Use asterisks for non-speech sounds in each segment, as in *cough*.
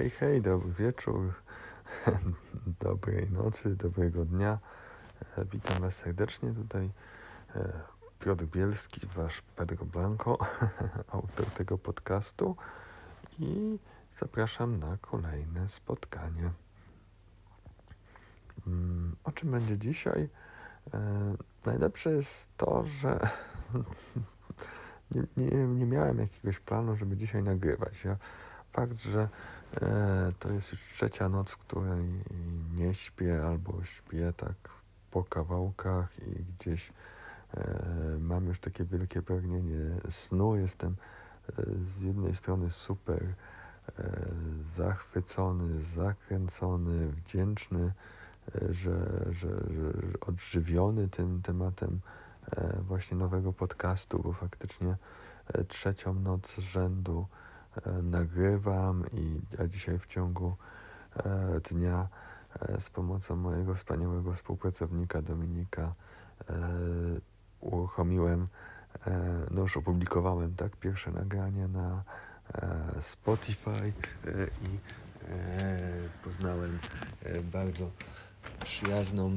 Hej, hej, dobry wieczór, *laughs* dobrej nocy, dobrego dnia. Witam Was serdecznie. Tutaj e, Piotr Bielski, Wasz Pedro Blanco, *laughs* autor tego podcastu i zapraszam na kolejne spotkanie. Mm, o czym będzie dzisiaj? E, najlepsze jest to, że *laughs* nie, nie, nie miałem jakiegoś planu, żeby dzisiaj nagrywać. Ja fakt, że e, to jest już trzecia noc, w której nie śpię albo śpię tak po kawałkach i gdzieś e, mam już takie wielkie pragnienie snu. Jestem e, z jednej strony super zachwycony, zakręcony, wdzięczny, że, że, że odżywiony tym tematem właśnie nowego podcastu, bo faktycznie trzecią noc z rzędu nagrywam i ja dzisiaj w ciągu e, dnia e, z pomocą mojego wspaniałego współpracownika Dominika uruchomiłem, no już opublikowałem tak pierwsze nagranie na Spotify i poznałem bardzo przyjazną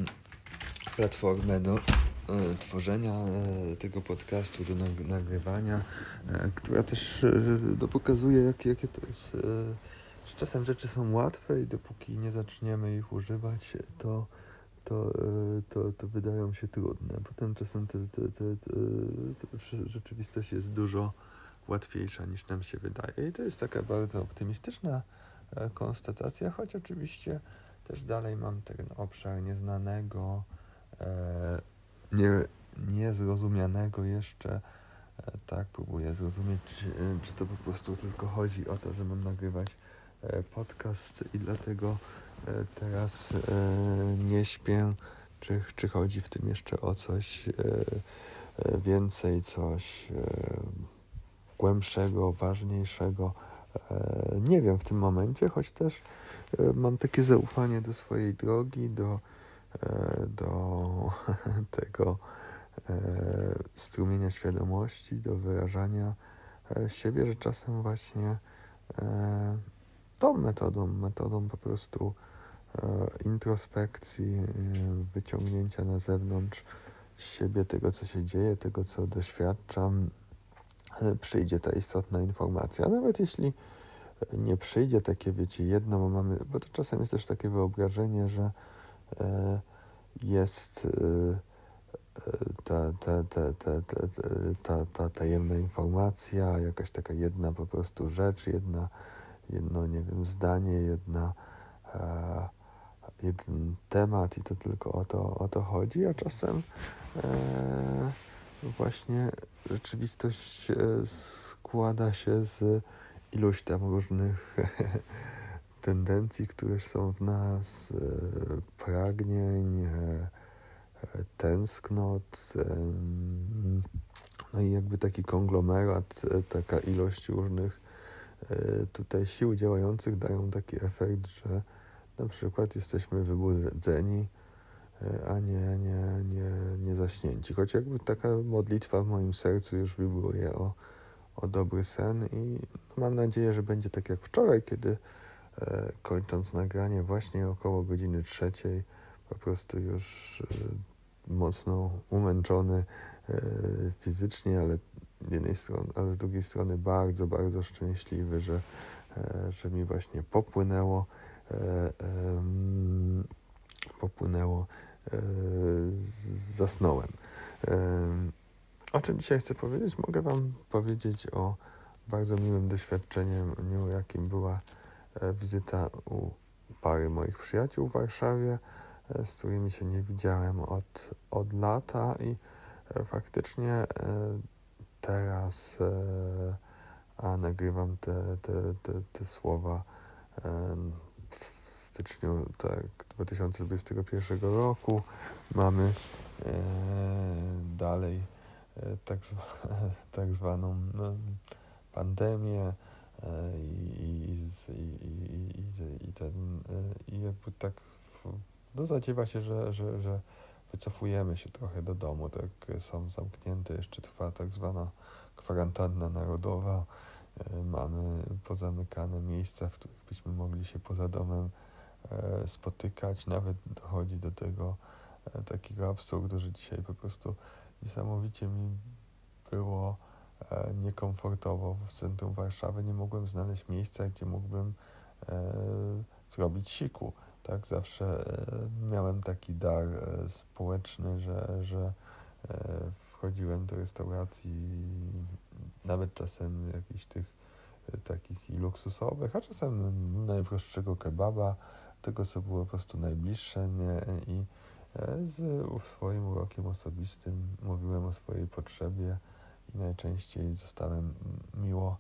platformę do E, tworzenia e, tego podcastu, do nagrywania, e, która też no, pokazuje, jak, jakie to jest. Że czasem rzeczy są łatwe i dopóki nie zaczniemy ich używać, to, to, to, to wydają się trudne. Potem czasem te, te, te, te, rzeczywistość jest dużo łatwiejsza niż nam się wydaje. I to jest taka bardzo optymistyczna konstatacja, choć oczywiście też dalej mam ten obszar nieznanego nie, niezrozumianego jeszcze. E, tak, próbuję zrozumieć, czy, czy to po prostu tylko chodzi o to, że mam nagrywać e, podcast i dlatego e, teraz nie śpię, czy, czy chodzi w tym jeszcze o coś więcej, coś głębszego, ważniejszego. Nie wiem w tym momencie, choć też mam takie zaufanie do swojej drogi, do do *laughs* tego e, strumienia świadomości, do wyrażania e, siebie, że czasem właśnie tą metodą, metodą po prostu introspekcji, wyciągnięcia na zewnątrz siebie tego, co się dzieje, tego, co doświadczam, przyjdzie ta istotna informacja. Nawet jeśli nie przyjdzie takie, wiecie, jedno, bo mamy, bo to czasem jest też takie wyobrażenie, że E, jest e, ta, ta, ta, ta, ta, ta tajemna informacja, jakaś taka jedna po prostu rzecz, jedna, jedno, nie wiem, zdanie, jedna, e, jeden temat i to tylko o to, o to chodzi, a czasem właśnie rzeczywistość składa się z iluś tam różnych *laughs* tendencji, które są w nas, e, pragnień, e, e, tęsknot, no i jakby taki konglomerat, taka ilość różnych tutaj sił działających dają taki efekt, że na przykład jesteśmy wybudzeni, a nie, nie, nie, nie zaśnięci. Choć jakby taka modlitwa w moim sercu już wibruje o, o dobry sen i mam nadzieję, że będzie tak jak wczoraj, kiedy kończąc nagranie właśnie około godziny trzeciej, po prostu już e, mocno umęczony e, fizycznie, ale z jednej strony, ale z drugiej strony bardzo, bardzo szczęśliwy, że, że mi właśnie popłynęło, popłynęło, zasnąłem. O czym dzisiaj chcę powiedzieć? Mogę Wam powiedzieć o bardzo miłym doświadczeniu, jakim była E, wizyta u pary moich przyjaciół w Warszawie, e, z którymi się nie widziałem od, od lata i e, faktycznie teraz a nagrywam te, te, te, te słowa w styczniu tak, 2021 roku. Mamy dalej tak, zwa, *laughs* tak zwaną no, pandemię i, i, i, i, ten, i jakby tak no zadziewa się, że, że, że wycofujemy się trochę do domu, tak są zamknięte, jeszcze trwa tak zwana kwarantanna narodowa mamy pozamykane miejsca, w których byśmy mogli się poza domem spotykać. Nawet dochodzi do tego takiego absurdu, że dzisiaj po prostu niesamowicie mi było niekomfortowo w centrum Warszawy. Nie mogłem znaleźć miejsca, gdzie mógłbym zrobić siku. Tak, zawsze miałem taki dar społeczny, że, że wchodziłem do restauracji, nawet czasem jakichś tych e, takich i luksusowych, a czasem najprostszego kebaba, tego co było po prostu najbliższe nie? i e, z swoim urokiem osobistym mówiłem o swojej potrzebie najczęściej zostałem miło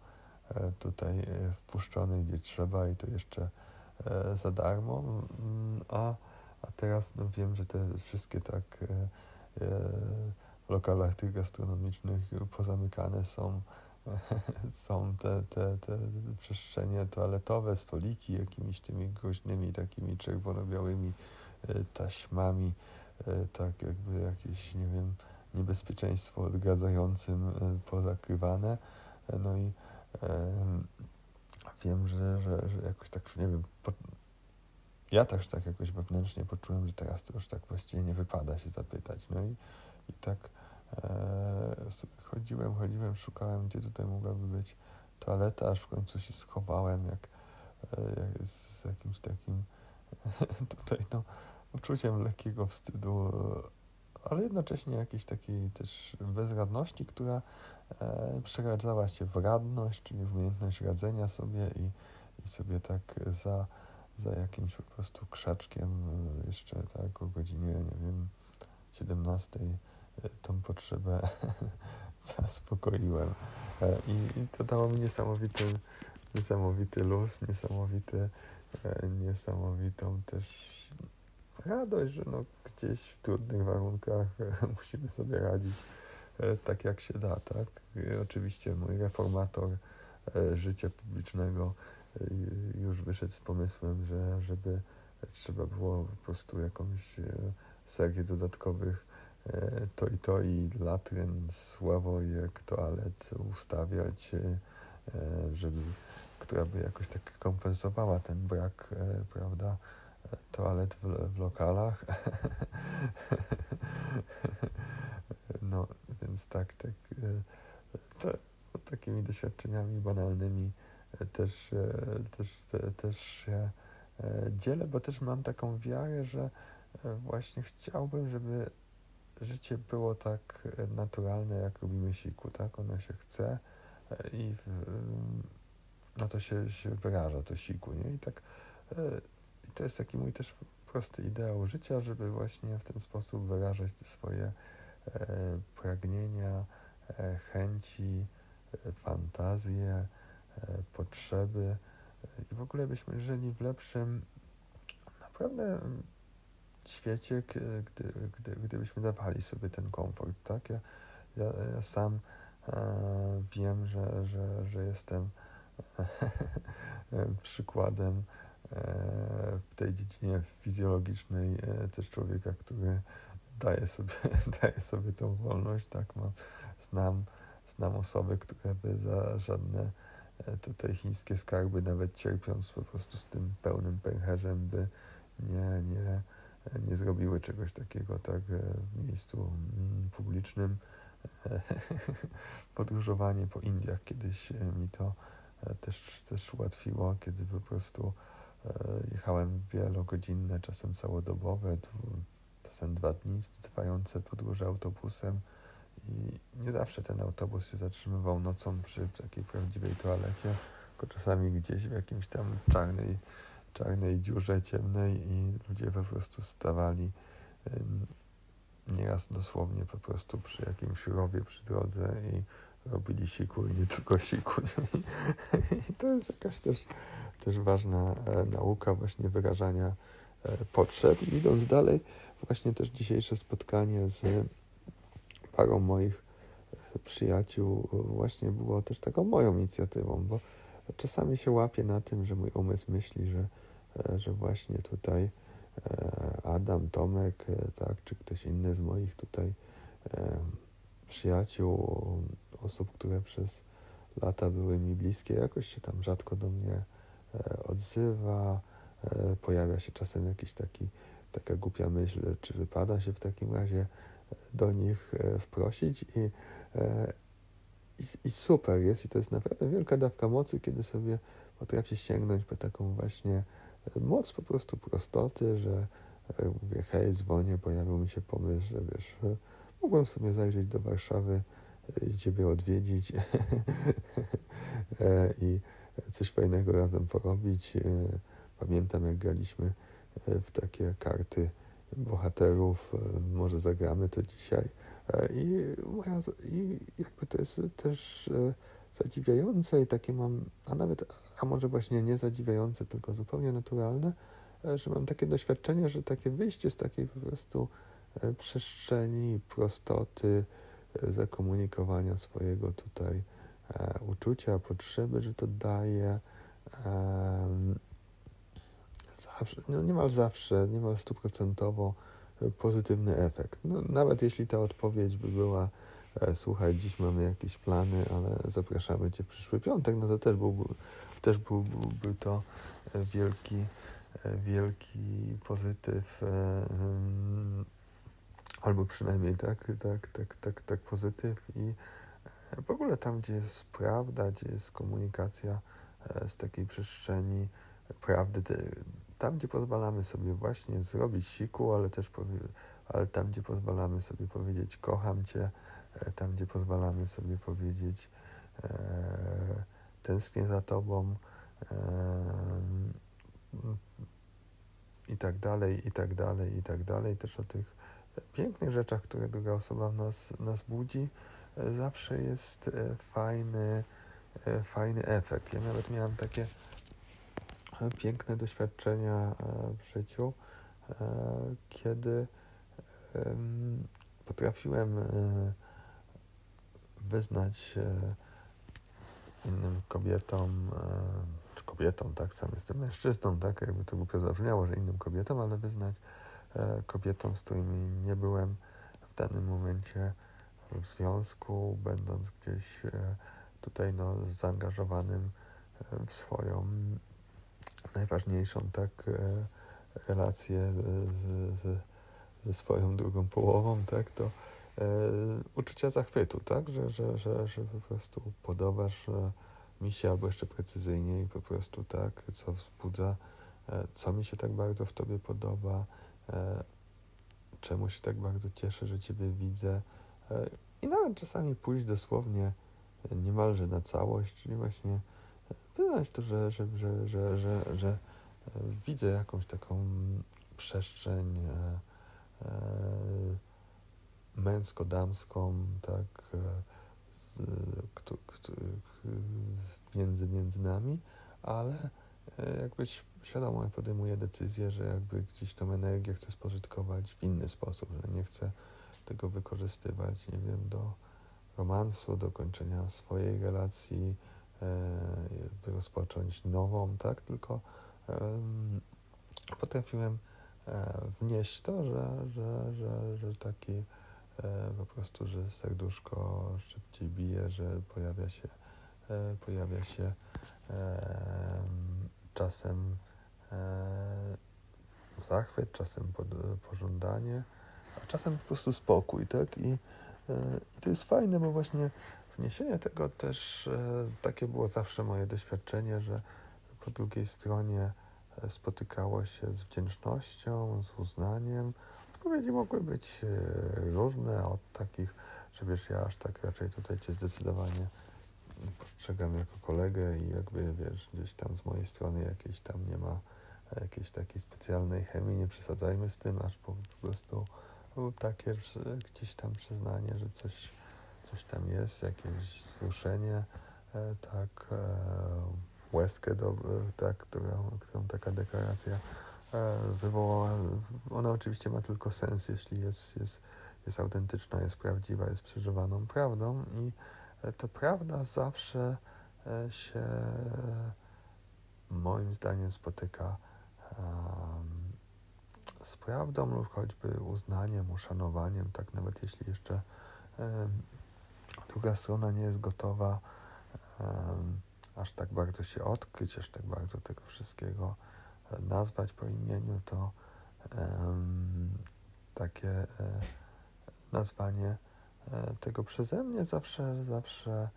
e, tutaj wpuszczony gdzie trzeba i to jeszcze za darmo, a, a teraz no wiem, że te wszystkie tak w lokalach tych gastronomicznych pozamykane są, *laughs* są te, te, te przestrzenie toaletowe, stoliki jakimiś tymi groźnymi takimi czerwono-białymi e, taśmami, e, tak jakby jakieś, nie wiem, niebezpieczeństwo odgradzającym e, pozakrywane. No i e, wiem, że, że, że jakoś tak, nie wiem, po, ja też tak jakoś wewnętrznie poczułem, że teraz to już tak właściwie nie wypada się zapytać. No i i tak e, chodziłem, chodziłem, szukałem, gdzie tutaj mogłaby być toaleta, aż w końcu się schowałem, jak, e, z jakimś takim *laughs* tutaj no, uczuciem lekkiego wstydu, ale jednocześnie jakiejś takiej też bezradności, która e, przeradzała się w radność, czyli w umiejętność radzenia sobie i, i sobie tak za, za jakimś po prostu krzaczkiem e, jeszcze tak o godzinie, nie wiem, 17 tą potrzebę *laughs* zaspokoiłem. E, I, I, to dało mi niesamowity, niesamowity luz, niesamowity, e, niesamowitą też radość, że no gdzieś w trudnych warunkach *laughs* musimy sobie radzić e, tak jak się da, tak? Oczywiście mój reformator życia publicznego już wyszedł z pomysłem, że żeby trzeba było po prostu jakąś serię dodatkowych E, to i to i latryn, sławojek, toalet ustawiać, e, żeby, która by jakoś tak kompensowała ten brak, e, prawda, toalet w, w lokalach. *laughs* no, więc tak, tak, to, no, takimi doświadczeniami banalnymi też, też, też się dzielę, bo też mam taką wiarę, że właśnie chciałbym, żeby życie było tak naturalne, jak robimy siku, tak? Ono się chce e, i no to się, się wyraża, to siku, nie? I tak e, to jest taki mój też prosty ideał życia, żeby właśnie w ten sposób wyrażać te swoje e, pragnienia, chęci, fantazje, potrzeby i w ogóle byśmy żyli w lepszym, naprawdę świecie, gdy, gdy, gdybyśmy dawali sobie ten komfort, tak? Ja, ja, ja sam e, wiem, że, że, że jestem *laughs* przykładem e, w tej dziedzinie fizjologicznej e, też człowieka, który daje sobie, *laughs* daje sobie tą wolność, tak? Mam, znam, znam osoby, które by za żadne e, tutaj chińskie skarby, nawet cierpiąc po prostu z tym pełnym pęcherzem, by nie, nie nie zrobiły czegoś takiego tak e, w miejscu mm, publicznym. *laughs* Podróżowanie po Indiach kiedyś e, mi to e, też, też ułatwiło, kiedy po prostu jechałem wielogodzinne, czasem całodobowe, czasem dwa dni trwające podróże autobusem i nie zawsze ten autobus się zatrzymywał nocą przy takiej prawdziwej toalecie, tylko czasami gdzieś w jakimś tam czarnej czarnej dziurze ciemnej i ludzie po prostu stawali nieraz dosłownie po prostu przy jakimś rowie przy drodze i robili siku i nie tylko siku. *laughs* I to jest jakaś też, też ważna e, nauka właśnie wyrażania e, potrzeb. Idąc dalej, właśnie też dzisiejsze spotkanie z parą moich e, przyjaciół właśnie było też taką moją inicjatywą, bo czasami się łapię na tym, że mój umysł myśli, że że właśnie tutaj Adam, Tomek, tak, czy ktoś inny z moich tutaj przyjaciół, osób, które przez lata były mi bliskie, jakoś się tam rzadko do mnie odzywa, pojawia się czasem jakiś taki, taka głupia myśl, czy wypada się w takim razie do nich wprosić i, i, i super jest. I to jest naprawdę wielka dawka mocy, kiedy sobie potrafi sięgnąć po taką właśnie moc po prostu prostoty, że mówię, hej, dzwonię, pojawił mi się pomysł, że wiesz, mogłem sobie zajrzeć do Warszawy Ciebie odwiedzić *laughs* e, i coś fajnego razem porobić. E, pamiętam, jak graliśmy e, w takie karty bohaterów, może zagramy to dzisiaj. I, moja, I jakby to jest też zadziwiające i takie mam, a nawet, a może właśnie nie zadziwiające, tylko zupełnie naturalne, że mam takie doświadczenie, że takie wyjście z takiej po prostu przestrzeni, prostoty, zakomunikowania swojego tutaj e, uczucia, potrzeby, że to daje zawsze, no niemal zawsze, niemal stuprocentowo pozytywny efekt. No, nawet jeśli ta odpowiedź by była słuchaj, dziś mamy jakieś plany, ale zapraszamy Cię w przyszły piątek, no to też byłby, też byłby to wielki wielki pozytyw, e, albo przynajmniej tak, tak, tak, tak, tak pozytyw i w ogóle tam, gdzie jest prawda, gdzie jest komunikacja e, z takiej przestrzeni prawdy, tam, gdzie pozwalamy sobie właśnie zrobić siku, ale też ale tam, gdzie pozwalamy sobie powiedzieć kocham Cię, e, tam, gdzie pozwalamy sobie powiedzieć e, tęsknię za Tobą, e, i tak dalej, i tak dalej, i tak dalej. Też o tych pięknych rzeczach, które druga osoba w nas, nas budzi, zawsze jest e, fajny, e, fajny efekt. Ja nawet miałem takie piękne doświadczenia e, w życiu, kiedy potrafiłem wyznać innym kobietom, czy kobietą, tak, sam jestem mężczyzną, tak, jakby to głupio zabrzmiało, że innym kobietom, ale wyznać e, kobietom, z którymi nie byłem w danym momencie w związku, będąc gdzieś e, tutaj no, zaangażowanym e, w swoją najważniejszą tak relację z, z, ze swoją drugą połową, tak, to uczucia zachwytu, tak, że, że, że, że po prostu podobasz mi się, albo jeszcze precyzyjniej, po prostu tak, co wzbudza, co mi się tak bardzo w Tobie podoba, czemu się tak bardzo cieszę, że Ciebie widzę. E, I nawet czasami pójść dosłownie niemalże na całość, czyli właśnie wyznać to, że, że, że, że, że, że widzę jakąś taką przestrzeń męsko-damską, tak, z, między, między nami, ale e, jakby świadomie podejmuję decyzję, że jakby gdzieś tą energię chcę spożytkować w inny sposób, że nie chcę tego wykorzystywać, nie wiem, do romansu, do kończenia swojej relacji, by rozpocząć nową, tak, tylko um, potrafiłem e, wnieść to, że, że, że, że taki E, po prostu, że serduszko szybciej bije, że pojawia się, e, pojawia się czasem e, zachwyt, czasem pożądanie, a czasem po prostu spokój, tak? I, i to jest fajne, bo właśnie wniesienie tego też takie było zawsze moje doświadczenie, że po drugiej stronie spotykało się z wdzięcznością, z uznaniem, Odpowiedzi mogły być e, różne, od takich, że wiesz, ja aż tak raczej tutaj Cię zdecydowanie postrzegam jako kolegę i jakby, wiesz, gdzieś tam z mojej strony jakiejś tam nie ma jakiejś takiej specjalnej chemii, nie przesadzajmy z tym, aż po, prostu takie gdzieś tam przyznanie, że coś, coś tam jest, jakieś wzruszenie, e, tak, e, łezkę, do, tak, którą, którą taka deklaracja E, wywołała. Ona oczywiście ma tylko sens, jeśli jest, jest, jest autentyczna, jest prawdziwa, jest przeżywaną prawdą i e, ta prawda zawsze e, się moim zdaniem spotyka z prawdą lub choćby uznaniem, uszanowaniem, tak nawet jeśli jeszcze druga strona nie jest gotowa aż tak bardzo się odkryć, aż tak bardzo tego wszystkiego nazwać po imieniu, to takie nazwanie tego przeze mnie zawsze, zawsze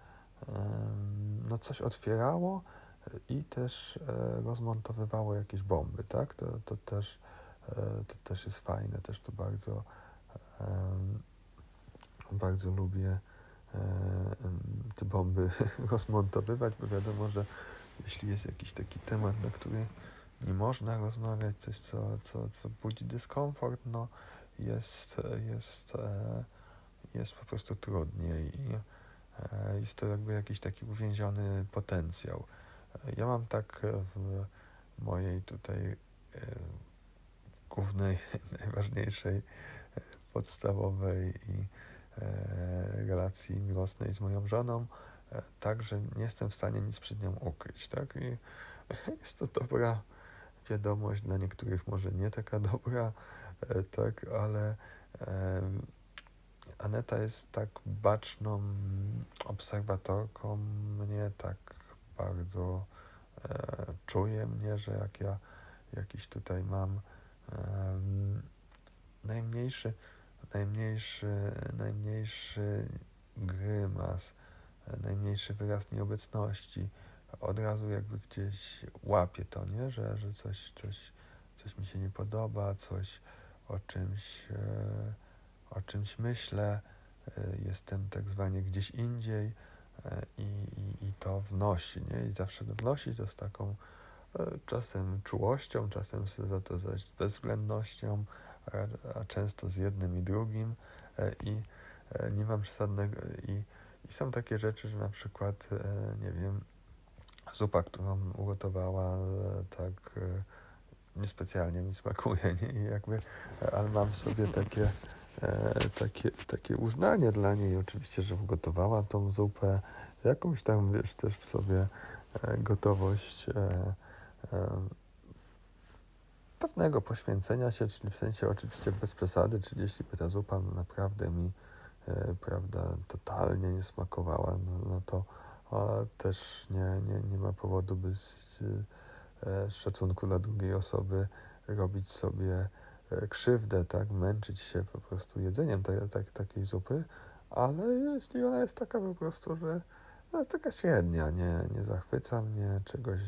no coś otwierało i też rozmontowywało jakieś bomby, tak? To, to, też, to też jest fajne, też to bardzo bardzo lubię te bomby *laughs* rozmontowywać, bo wiadomo, że jeśli jest jakiś taki temat, na który nie można rozmawiać, coś, co, co, co budzi dyskomfort, no jest, jest, e, jest po prostu trudniej i e, jest to jakby jakiś taki uwięziony potencjał. Ja mam tak w mojej tutaj e, głównej, *laughs* najważniejszej, podstawowej i relacji miłosnej z moją żoną, tak, że nie jestem w stanie nic przed nią ukryć, tak? I *laughs* jest to dobra wiadomość, dla niektórych może nie taka dobra, e, tak, ale e, Aneta jest tak baczną obserwatorką mnie, tak bardzo e, czuje mnie, że jak ja jakiś tutaj mam najmniejszy, najmniejszy, najmniejszy grymas, najmniejszy wyraz nieobecności, od razu jakby gdzieś łapie to, nie? Że, że coś, coś, coś mi się nie podoba, coś o czymś, e, o czymś myślę, e, jestem tak zwanie gdzieś indziej e, i, i, i to wnosi, nie? I zawsze wnosi to z taką czasem czułością, czasem za to z bezwzględnością, a, a często z jednym i drugim i nie mam przesadnego i, i są takie rzeczy, że na przykład, nie wiem, zupa, którą ugotowała, tak e, niespecjalnie mi smakuje, nie? I jakby, ale mam w sobie takie, e, takie, takie uznanie dla niej, oczywiście, że ugotowała tą zupę, jakąś tam, wiesz, też w sobie e, gotowość pewnego poświęcenia się, czyli w sensie oczywiście bez przesady, czyli jeśli by ta zupa naprawdę mi, prawda, totalnie nie smakowała, no, no to też nie, nie, nie ma powodu, by z e, szacunku dla drugiej osoby robić sobie e, krzywdę, tak, męczyć się po prostu jedzeniem tej, tej, takiej zupy, ale jeśli ona jest taka po prostu, że ona jest taka średnia, nie, nie zachwyca mnie, czegoś,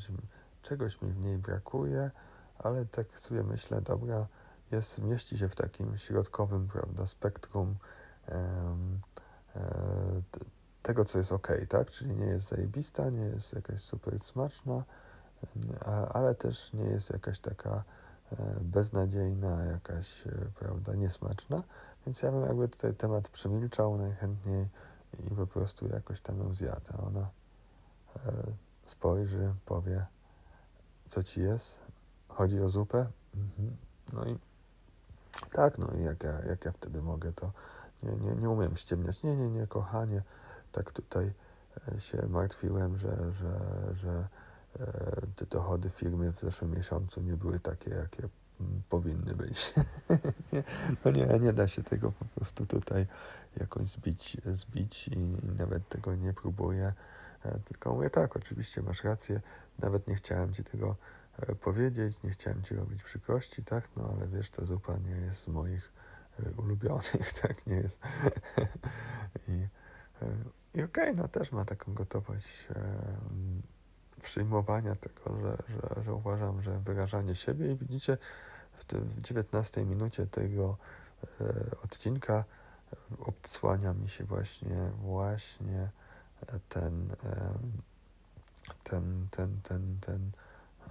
czegoś mi w niej brakuje, ale tak sobie myślę, dobra, jest, mieści się w takim środkowym, prawda, spektrum um, tego, co jest ok, tak? Czyli nie jest zajebista, nie jest jakaś super smaczna, ale też nie jest jakaś taka e, beznadziejna, jakaś, e, prawda, niesmaczna. Więc ja bym jakby tutaj temat przemilczał najchętniej i po prostu jakoś tam ją zjadł. Ona e, spojrzy, powie, co ci jest, chodzi o zupę. Mhm. No i tak, no i jak ja, jak ja wtedy mogę, to nie, nie, nie umiem ściemniać. Nie, nie, nie, kochanie, tak tutaj e, się martwiłem, że, że, że e, te dochody firmy w zeszłym miesiącu nie były takie, jakie mm, powinny być. *laughs* no nie, nie da się tego po prostu tutaj jakoś zbić, zbić i, nawet tego nie próbuję. E, tylko mówię tak, oczywiście masz rację, nawet nie chciałem ci tego powiedzieć, nie chciałem ci robić przykrości, tak, no ale wiesz, ta zupa nie jest z moich ulubionych, *laughs* tak, nie jest. *laughs* I i okej, okay, no też ma taką gotowość e, przyjmowania tego, że, że, że uważam, że wyrażanie siebie i widzicie w, te, w 19 minucie tego e, odcinka odsłania mi się właśnie właśnie ten e, ten, ten, ten, ten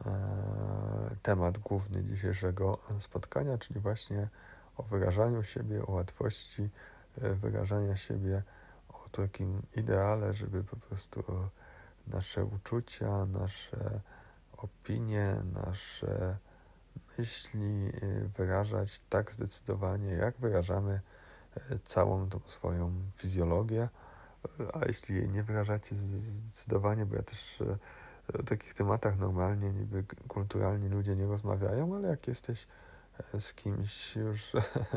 e, temat główny dzisiejszego spotkania, czyli właśnie o wyrażaniu siebie, o łatwości e, wyrażania siebie takim ideale, żeby po prostu nasze uczucia, nasze opinie, nasze myśli y, wyrażać tak zdecydowanie, jak wyrażamy y, całą tą swoją fizjologię. A jeśli jej nie wyrażacie zdecydowanie, bo ja też y, o takich tematach normalnie, niby kulturalni ludzie nie rozmawiają, ale jak jesteś z kimś już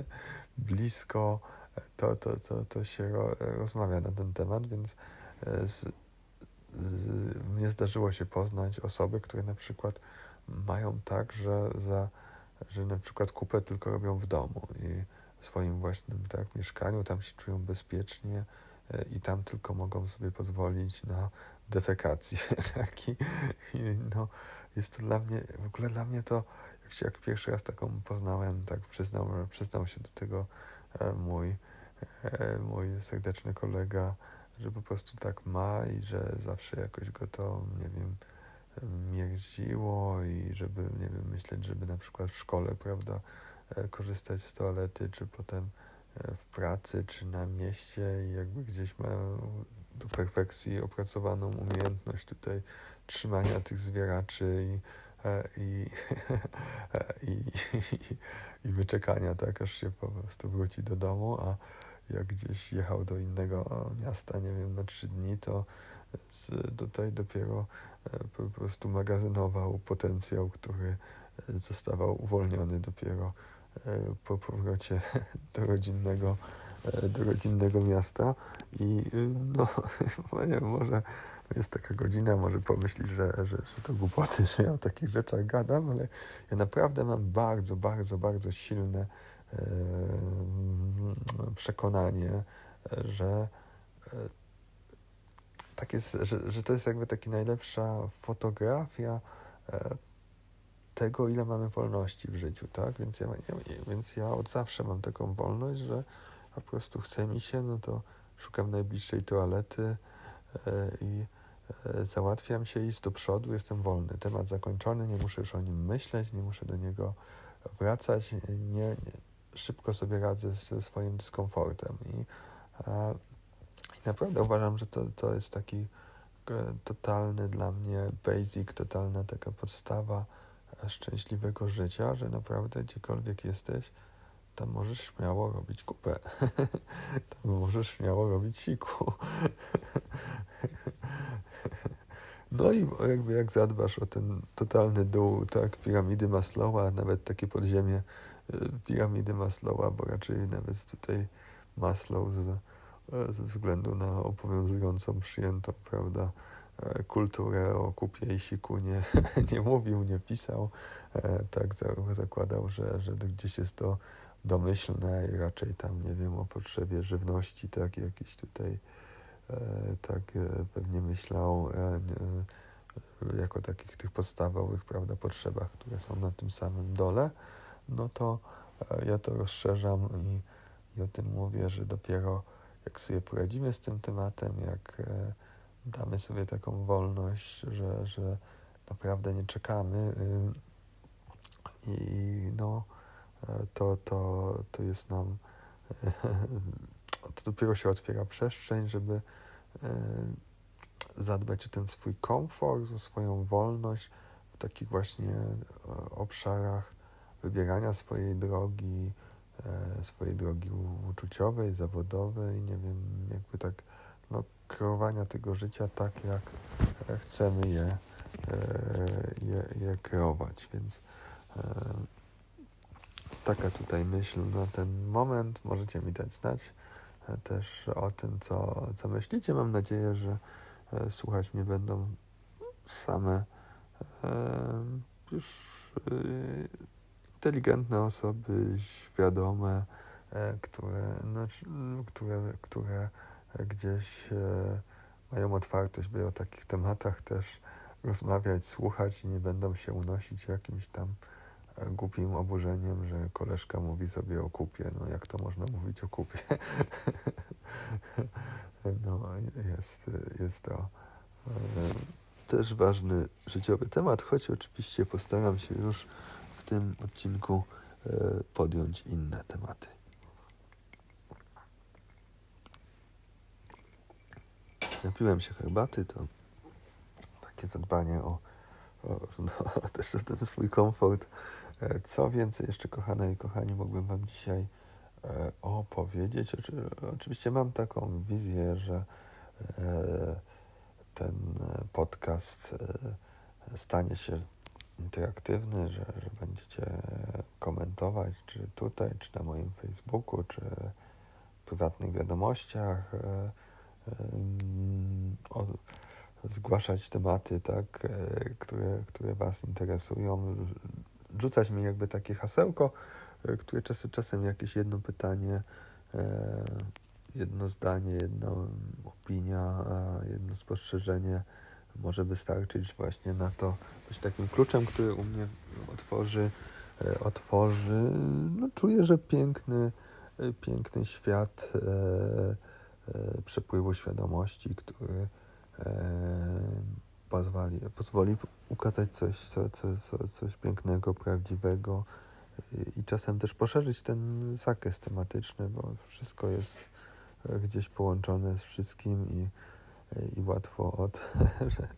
*laughs* blisko, to, to, to, to się rozmawia na ten temat, więc z, mnie zdarzyło się poznać osoby, które na przykład mają tak, że, za, że na przykład kupę tylko robią w domu i w swoim własnym tak, mieszkaniu, tam się czują bezpiecznie e, i tam tylko mogą sobie pozwolić na defekację. *laughs* Tak? I no, jest to dla mnie, w ogóle dla mnie to, jak się jak pierwszy raz taką poznałem, tak przyznał, przyznał się do tego e, mój, e, mój serdeczny kolega, że po prostu tak ma i że zawsze jakoś go to, nie wiem, mierziło i żeby, nie wiem, myśleć, żeby na przykład w szkole, prawda, e, korzystać z toalety, czy potem e, w pracy, czy na mieście i jakby gdzieś ma do perfekcji opracowaną umiejętność tutaj trzymania tych zwieraczy i, e, i, *laughs* *laughs* i, i, i wyczekania, tak, aż się po prostu wróci do domu, a jak gdzieś jechał do innego miasta, nie wiem, na trzy dni, to tutaj dopiero e, po prostu magazynował potencjał, który zostawał uwolniony dopiero e, po powrocie *laughs* do rodzinnego, e, do rodzinnego miasta. I *laughs* no, nie wiem, może jest taka godzina, może pomyślić, że, że, że to głupoty, *laughs* że ja o takich rzeczach gadam, ale ja naprawdę mam bardzo, bardzo, bardzo silne przekonanie, że tak jest, że, że to jest jakby taka najlepsza fotografia e, tego, ile mamy wolności w życiu, tak? Więc ja, więc ja od zawsze mam taką wolność, że po prostu chce mi się, no to szukam najbliższej toalety e, i e, załatwiam się, iść do przodu, jestem wolny. Temat zakończony, nie muszę już o nim myśleć, nie muszę do niego wracać, nie, nie szybko sobie radzę ze swoim dyskomfortem i i naprawdę uważam, że to, to jest taki e, totalny dla mnie basic, totalna taka podstawa e, szczęśliwego życia, że naprawdę gdziekolwiek jesteś, tam możesz śmiało robić kupę. *laughs* tam możesz śmiało robić siku. *laughs* no i jakby jak zadbasz o ten totalny dół, tak, piramidy Maslowa, nawet takie podziemie e, piramidy Maslowa, bo raczej nawet tutaj Maslow z E, ze względu na obowiązującą, przyjętą, prawda, e, kulturę o kupie i siku nie, *laughs* nie mówił, nie pisał. E, tak zakładał, że, że gdzieś jest to domyślne i raczej tam, nie wiem, o potrzebie żywności, tak, jakiś tutaj tak pewnie myślał jako takich tych podstawowych, prawda, potrzebach, które są na tym samym dole, no to ja to rozszerzam i, i o tym mówię, że dopiero jak sobie poradzimy z tym tematem, jak e, damy sobie taką wolność, że, że naprawdę nie czekamy y, i no e, to, to, to jest nam *laughs* to dopiero się otwiera przestrzeń, żeby e, zadbać o ten swój komfort, o swoją wolność w takich właśnie obszarach wybierania swojej drogi, E, swojej drogi uczuciowej, zawodowej, nie wiem, jakby tak, no, kreowania tego życia tak, jak chcemy je, e, je, je kreować, więc e, taka tutaj myśl na ten moment. Możecie mi dać znać też o tym, co, co myślicie. Mam nadzieję, że słuchać mnie będą same już inteligentne osoby, świadome, e, które, znaczy, które, które gdzieś e, mają otwartość, by o takich tematach też rozmawiać, słuchać i nie będą się unosić jakimś tam e, głupim oburzeniem, że koleżka mówi sobie o kupie. No jak to można mówić o kupie? *laughs* no jest, jest to też ważny życiowy temat, choć oczywiście postaram się już tym odcinku e, podjąć inne tematy. Napiłem się herbaty, to takie zadbanie o, o no, *laughs* też ten swój komfort. E, co więcej jeszcze, kochane i kochani, mógłbym Wam dzisiaj e, opowiedzieć. Oczywiście mam taką wizję, że ten podcast stanie się interaktywny, że, że będziecie komentować, czy tutaj, czy na moim Facebooku, czy w prywatnych wiadomościach. E, o, zgłaszać tematy, tak, które, które Was interesują, rzucać mi jakby takie hasełko, które czasem, czasem jakieś jedno pytanie, jedno zdanie, jedna opinia, jedno spostrzeżenie może wystarczyć właśnie na to, być takim kluczem, który u mnie otworzy, e, otworzy, no czuję, że piękny, e, piękny świat e, przepływu świadomości, który pozwoli, pozwoli ukazać coś, co, co, co, coś pięknego, prawdziwego i czasem też poszerzyć ten zakres tematyczny, bo wszystko jest gdzieś połączone z wszystkim i i łatwo od,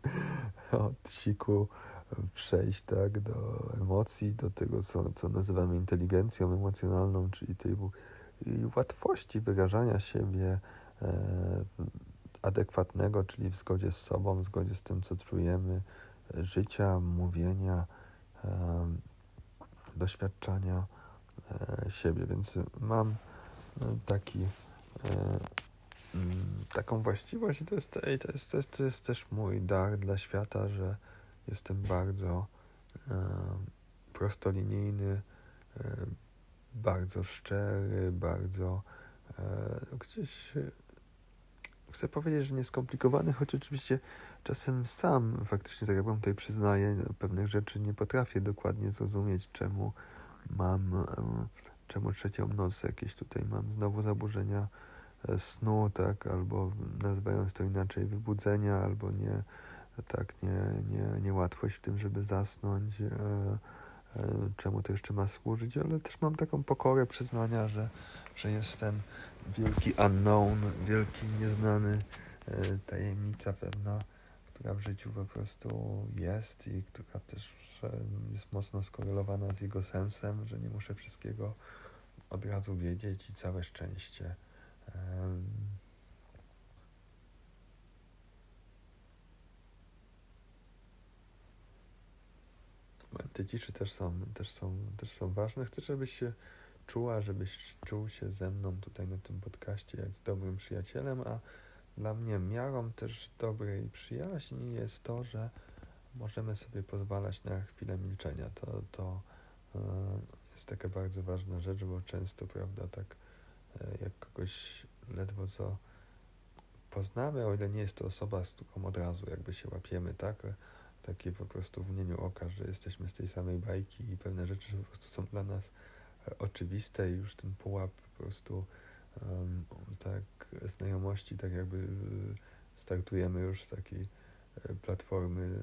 *laughs* od siku przejść tak, do emocji, do tego, co, co nazywamy inteligencją emocjonalną, czyli tej łatwości wyrażania siebie e, adekwatnego, czyli w zgodzie z sobą, w zgodzie z tym, co czujemy, życia, mówienia, e, doświadczania e, siebie. Więc mam taki e, taką właściwość to jest, to, jest, to, jest, to jest też mój dar dla świata, że jestem bardzo e, prostolinijny, e, bardzo szczery, bardzo e, gdzieś chcę powiedzieć, że nieskomplikowany, choć oczywiście czasem sam faktycznie, tak jak wam tutaj przyznaję, pewnych rzeczy nie potrafię dokładnie zrozumieć, czemu mam, czemu trzecią noc jakieś tutaj mam znowu zaburzenia snu, tak, albo nazywając to inaczej wybudzenia, albo nie, tak, nie, nie, niełatwość w tym, żeby zasnąć, e, e, czemu to jeszcze ma służyć, ale też mam taką pokorę przyznania, że, że jest ten wielki unknown, wielki nieznany, e, tajemnica pewna, która w życiu po prostu jest i która też jest mocno skorelowana z jego sensem, że nie muszę wszystkiego od razu wiedzieć i całe szczęście Momenty ciszy też są, też, są, też są ważne. Chcę, żebyś się czuła, żebyś czuł się ze mną tutaj na tym podcaście jak z dobrym przyjacielem, a dla mnie miarą też dobrej przyjaźni jest to, że możemy sobie pozwalać na chwilę milczenia. To, to jest taka bardzo ważna rzecz, bo często, prawda, tak jak kogoś ledwo co poznamy, o ile nie jest to osoba, z którą od razu jakby się łapiemy, tak? Takie po prostu w mnieniu oka, że jesteśmy z tej samej bajki i pewne rzeczy po prostu są dla nas e, oczywiste i już ten pułap po prostu um, tak znajomości, tak jakby e, startujemy już z takiej e, platformy,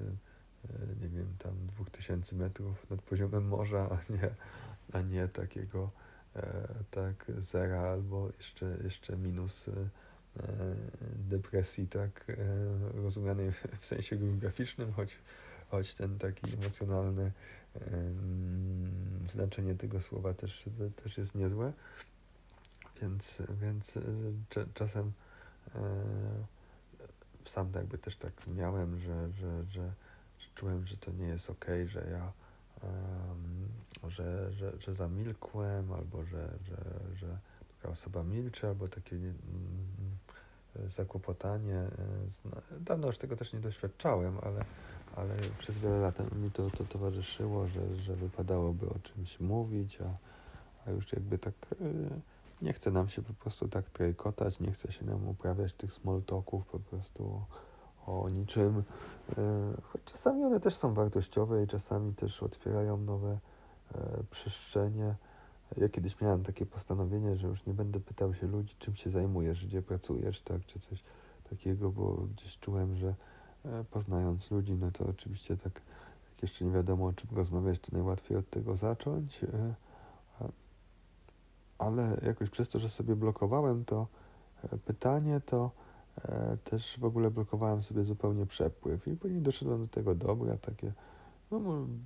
nie wiem, tam 2000 metrów nad poziomem morza, a nie, a nie takiego E, tak, zera albo jeszcze, jeszcze minus e, depresji, tak, e, rozumianej w sensie geograficznym, choć, choć ten taki emocjonalny znaczenie tego słowa też, też jest niezłe. Więc, więc czasem sam jakby też tak miałem, że, że, że, że czułem, że to nie jest ok, że ja że, że, że zamilkłem, albo że, że, że taka osoba milczy, albo takie mm, zakłopotanie. E, dawno już tego też nie doświadczałem, ale, ale przez wiele lat mi to, to towarzyszyło, że, że wypadałoby o czymś mówić, a, a już jakby tak e, nie chce nam się po prostu tak trajkotać, nie chce się nam uprawiać tych small talków po prostu o niczym. E, choć czasami one też są wartościowe i czasami też otwierają nowe e, przestrzenie. Ja kiedyś miałem takie postanowienie, że już nie będę pytał się ludzi, czym się zajmujesz, gdzie pracujesz, tak, czy coś takiego, bo gdzieś czułem, że e, poznając ludzi, no to oczywiście tak, jak jeszcze nie wiadomo o czym rozmawiać, to najłatwiej od tego zacząć. Ale jakoś przez to, że sobie blokowałem to pytanie, to też w ogóle blokowałem sobie zupełnie przepływ i później doszedłem do tego dobra, takie no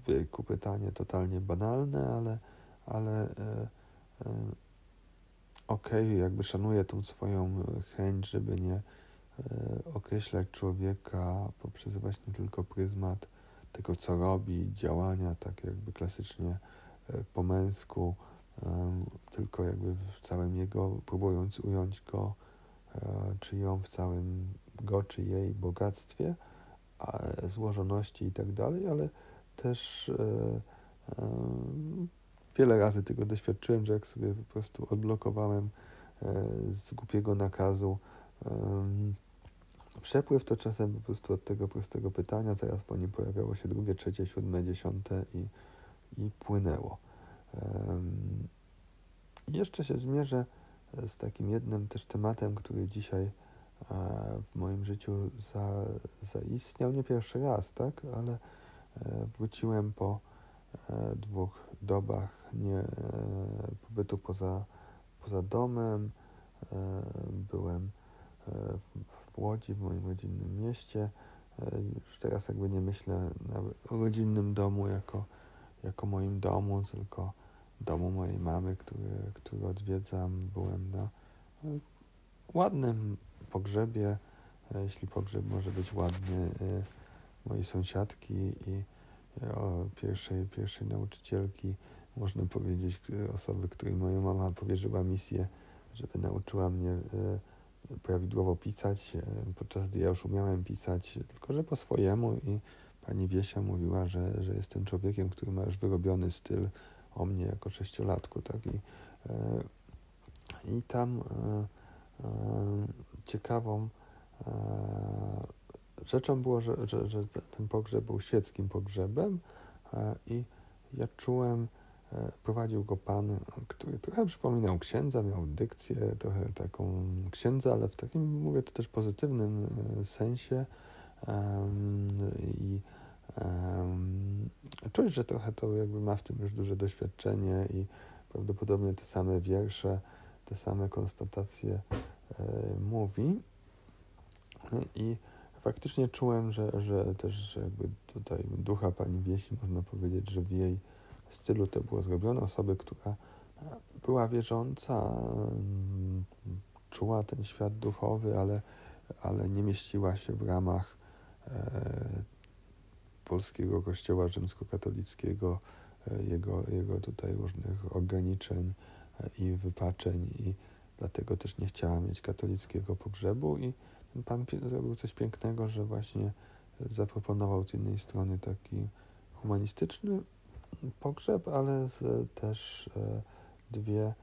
wieku pytanie totalnie banalne, ale, ale e, e, okej, okay, jakby szanuję tą swoją chęć, żeby nie e, określać człowieka poprzez właśnie tylko pryzmat tego, co robi, działania, tak jakby klasycznie e, po męsku, e, tylko jakby w całym jego, próbując ująć go E, czy ją w całym go czy jej bogactwie, złożoności i tak dalej, ale też wiele razy tego doświadczyłem, że jak sobie po prostu odblokowałem z głupiego nakazu przepływ, to czasem po prostu od tego prostego pytania, zaraz po nim pojawiało się drugie, trzecie, siódme, dziesiąte i, i płynęło. Jeszcze się zmierzę z takim jednym też tematem, który dzisiaj w moim życiu za, zaistniał nie pierwszy raz, tak, ale e, wróciłem po e, dwóch dobach nie, e, pobytu poza, poza domem. Byłem w Łodzi, w moim rodzinnym mieście. Już teraz jakby nie myślę o rodzinnym domu jako, jako moim domu, tylko domu mojej mamy, który, który odwiedzam. Byłem na ładnym pogrzebie, e, jeśli pogrzeb może być ładny, e, mojej sąsiadki i e, pierwszej, pierwszej nauczycielki, można powiedzieć, osoby, której moja mama powierzyła misję, żeby nauczyła mnie prawidłowo pisać, podczas gdy ja już umiałem pisać, tylko że po swojemu i pani Wiesia mówiła, że, że jestem człowiekiem, który ma już wyrobiony styl o mnie jako sześciolatku, tak? I, i tam ciekawą e, rzeczą było, że, że, że ten pogrzeb był świeckim pogrzebem e, i ja czułem, e, prowadził go pan, który trochę przypominał księdza, miał dykcję trochę taką księdza, ale w takim, mówię to też pozytywnym sensie i czuć, że trochę to jakby ma w tym już duże doświadczenie i prawdopodobnie te same wiersze, te same konstatacje E, mówi. I faktycznie czułem, że, że też jakby tutaj ducha pani Wiesi, można powiedzieć, że w jej stylu to było zrobione. Osoby, która była wierząca, czuła ten świat duchowy, ale, ale nie mieściła się w ramach e, polskiego kościoła rzymskokatolickiego, e, jego, jego tutaj różnych ograniczeń e, i wypaczeń i Dlatego też nie chciała mieć katolickiego pogrzebu i ten pan zrobił coś pięknego, że właśnie zaproponował z jednej strony taki humanistyczny pogrzeb, ale z, też e, dwie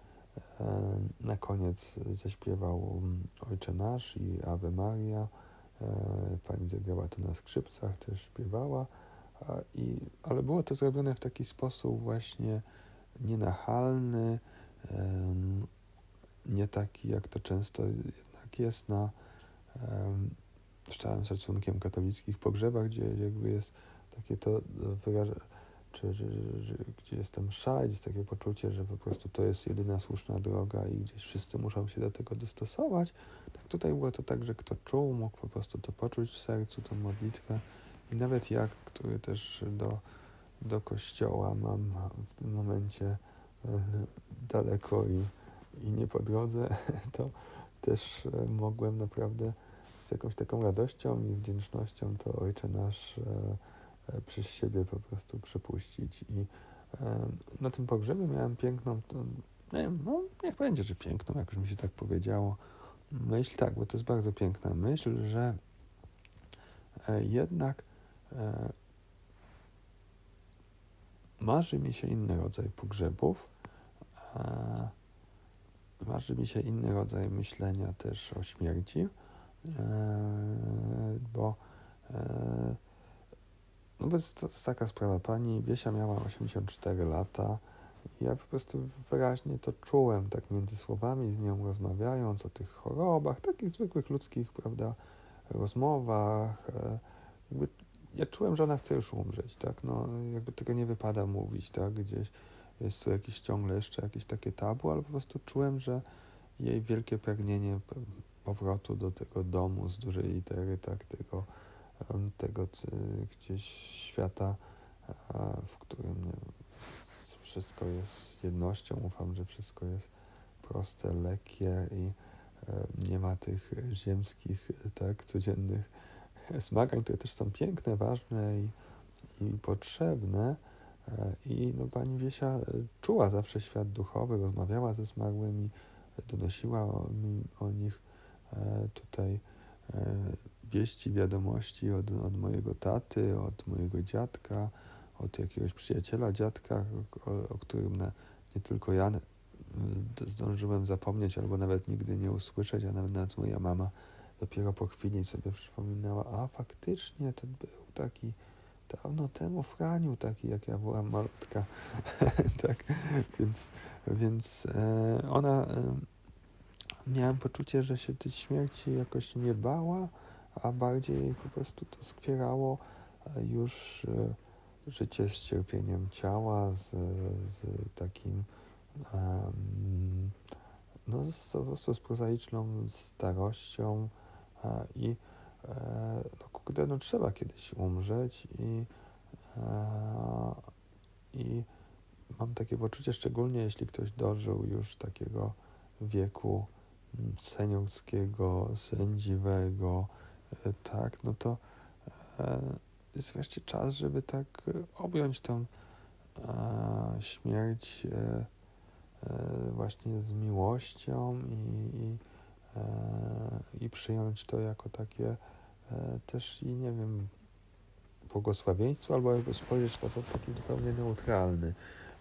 na koniec zaśpiewał mm, Ojcze Nasz i Ave Maria. E, pani zagrała to na skrzypcach, też śpiewała, i, ale było to zrobione w taki sposób właśnie nienachalny, nie taki, jak to często jednak jest na um, z całym szacunkiem katolickich pogrzebach, gdzie jakby jest takie to wyrażenie, czy, czy, czy, gdzie jest tam msza, jest takie poczucie, że po prostu to jest jedyna słuszna droga i gdzieś wszyscy muszą się do tego dostosować. Tak tutaj było to tak, że kto czuł, mógł po prostu to poczuć w sercu, tą modlitwę. I nawet jak, który też do, do kościoła mam w tym momencie e, daleko i i nie po drodze, *laughs* to też e, mogłem naprawdę z jakąś taką radością i wdzięcznością to Ojcze Nasz e, przez siebie po prostu przepuścić. I na tym pogrzebie miałem piękną, nie wiem, no niech będzie, że piękną, jak już mi się tak powiedziało, myśl, tak, bo to jest bardzo piękna myśl, że jednak marzy mi się inny rodzaj pogrzebów, Marzy mi się inny rodzaj myślenia też o śmierci, e, bo e, no bo to jest taka sprawa. Pani Wiesia miała 84 lata i ja po prostu wyraźnie to czułem, tak między słowami z nią rozmawiając o tych chorobach, takich zwykłych ludzkich, prawda, rozmowach. E, jakby ja czułem, że ona chce już umrzeć, tak, no jakby tego nie wypada mówić, tak, gdzieś jest tu jakieś ciągle jeszcze jakieś takie tabu, ale po prostu czułem, że jej wielkie pragnienie powrotu do tego domu z dużej litery, tak, tego, tego gdzieś świata, w którym wszystko jest jednością. Ufam, że wszystko jest proste, lekkie i nie ma tych ziemskich, tak, codziennych *laughs* zmagań, które też są piękne, ważne i, i potrzebne E, I no, pani Wiesia e, czuła zawsze świat duchowy, rozmawiała ze zmarłymi, donosiła o, mi, o nich e, tutaj wieści, wiadomości od, od mojego taty, od mojego dziadka, od jakiegoś przyjaciela dziadka, o, o którym na, nie tylko ja zdążyłem zapomnieć albo nawet nigdy nie usłyszeć, a nawet, nawet moja mama dopiero po chwili sobie przypominała, a faktycznie ten był taki dawno temu Franiu, taki jak ja byłam malutka. *laughs* tak, więc, więc e, ona, e, miałem poczucie, że się tej śmierci jakoś nie bała, a bardziej po prostu to skwierało e, już e, życie z cierpieniem ciała, z, z takim no, z, po prostu z prozaiczną starością e, i no kurde, no trzeba kiedyś umrzeć i, i mam takie poczucie, szczególnie jeśli ktoś dożył już takiego wieku seniorskiego, sędziwego, tak, no to e, jest wreszcie czas, żeby tak objąć tą e, śmierć właśnie z miłością i, i, i przyjąć to jako takie też i nie wiem, błogosławieństwo, albo jakby spojrzeć w sposób taki zupełnie neutralny,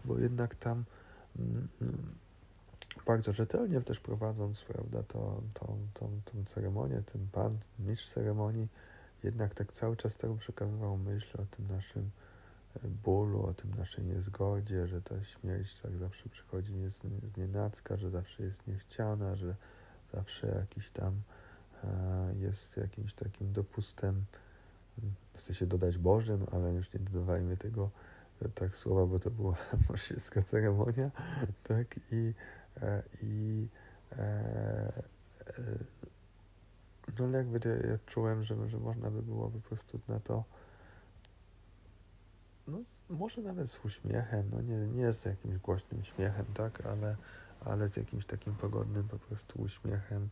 bo jednak tam mm, mm, bardzo rzetelnie też prowadząc, prawda, to, tą, tą, tą ceremonię, ten pan, mistrz ceremonii, jednak tak cały czas tak przekazywał myśl o tym naszym e, bólu, o tym naszej niezgodzie, że ta śmierć tak zawsze przychodzi z nienacka, że zawsze jest niechciana, że zawsze jakiś tam e, jest jakimś takim dopustem, chce się dodać Bożym, ale już nie dodawajmy tego tak słowa, bo to była *laughs* mosielska ceremonia, tak, i, e, i e, e, no jakby ja czułem, że, że można by było po prostu na to no może nawet z uśmiechem, no nie, nie z jakimś głośnym śmiechem, tak, ale, ale z jakimś takim pogodnym po prostu uśmiechem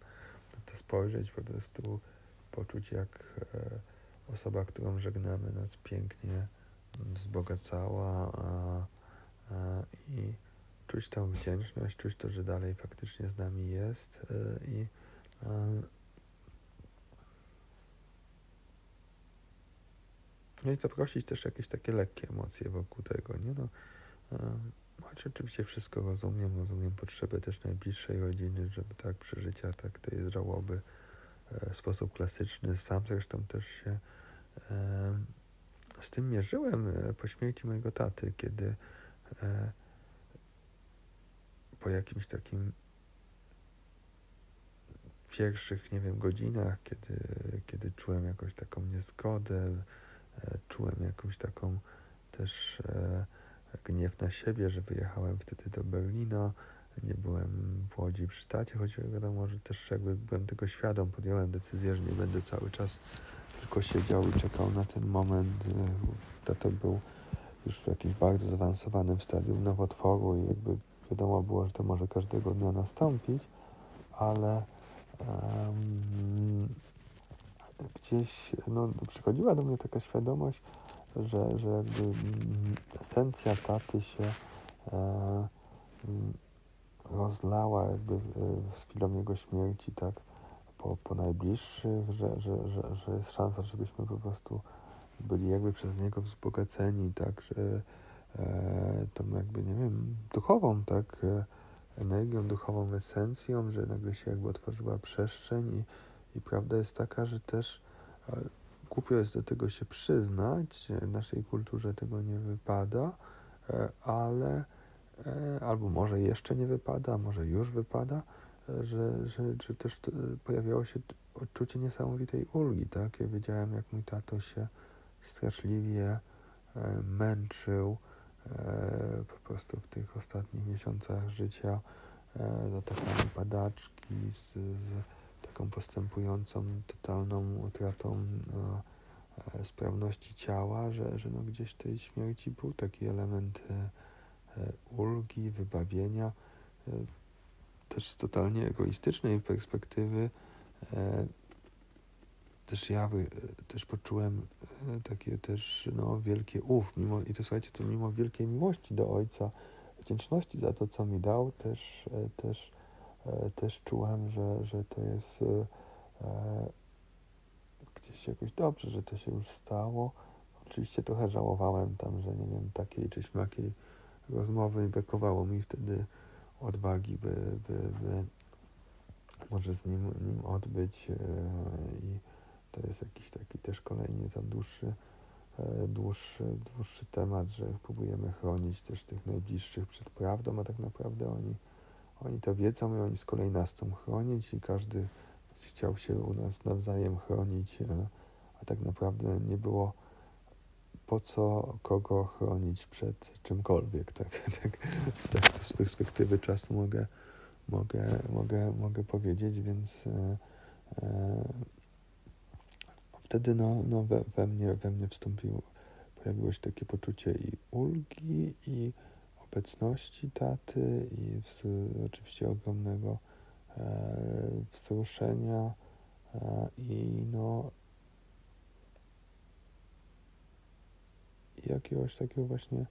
to spojrzeć, po prostu poczuć jak e, osoba, którą żegnamy, nas pięknie wzbogacała a, a, i czuć tą wdzięczność, czuć to, że dalej faktycznie z nami jest e, i no i zaprosić też jakieś takie lekkie emocje wokół tego, nie no. Choć oczywiście wszystko rozumiem, rozumiem potrzeby też najbliższej rodziny, żeby tak przeżycia, tak tej żałoby w sposób klasyczny. Sam zresztą też się z tym mierzyłem po śmierci mojego taty, kiedy po jakimś takim pierwszych, nie wiem, godzinach, kiedy, kiedy czułem jakąś taką niezgodę, e, czułem jakąś taką też gniew na siebie, że wyjechałem wtedy do Berlina, nie byłem w Łodzi przy tacie, choć wiadomo, że też jakby byłem tego świadom, podjąłem decyzję, że nie będę cały czas tylko siedział i czekał na ten moment. Tato był już w jakimś bardzo zaawansowanym stadium nowotworu i jakby wiadomo było, że to może każdego dnia nastąpić, ale um, gdzieś no, przychodziła do mnie taka świadomość, że, że jakby mm, esencja taty się e, mm, rozlała jakby z chwilą jego śmierci, tak po, po najbliższych, że, że, że, że jest szansa, żebyśmy po prostu byli jakby przez niego wzbogaceni, tak, że e, tą jakby, nie wiem, duchową, tak, e, energią, duchową esencją, że nagle się jakby otworzyła przestrzeń i, i prawda jest taka, że też e, głupio jest do tego się przyznać, w naszej kulturze tego nie wypada, e, ale albo może jeszcze nie wypada, może już wypada, że, że, że też pojawiało się odczucie niesamowitej ulgi, tak? Ja wiedziałem, jak mój tato się straszliwie męczył po prostu w tych ostatnich miesiącach życia e, z atakami padaczki, z, z taką postępującą, totalną utratą e, sprawności ciała, że, że no gdzieś tej śmierci był taki element e, e, ulgi, wybawienia też z totalnie egoistycznej perspektywy e, też ja też poczułem e, takie też no, wielkie ów, mimo, i to słuchajcie, to mimo wielkiej miłości do ojca, wdzięczności za to, co mi dał, też, e, też, e, też czułem, że, że to jest e, gdzieś jakoś dobrze, że to się już stało. Oczywiście trochę żałowałem tam, że nie wiem, takiej czy śmakiej rozmowy i brakowało mi wtedy odwagi, by, by, by może z nim, nim odbyć i to jest jakiś taki też kolejny dłuższy, e, dłuższy, dłuższy temat, że próbujemy chronić też tych najbliższych przed prawdą, a tak naprawdę oni, oni to wiedzą i oni z kolei nas chcą chronić i każdy chciał się u nas nawzajem chronić, e, a tak naprawdę nie było po co kogo chronić przed czymkolwiek. Tak, *laughs* tak, tak to z perspektywy czasu mogę, mogę, mogę, mogę powiedzieć, więc e, e, wtedy no, no we, we, mnie, we mnie wstąpiło, pojawiło się takie poczucie i ulgi, i obecności taty, i w, oczywiście ogromnego e, wzruszenia e, i no jakiegoś takiego właśnie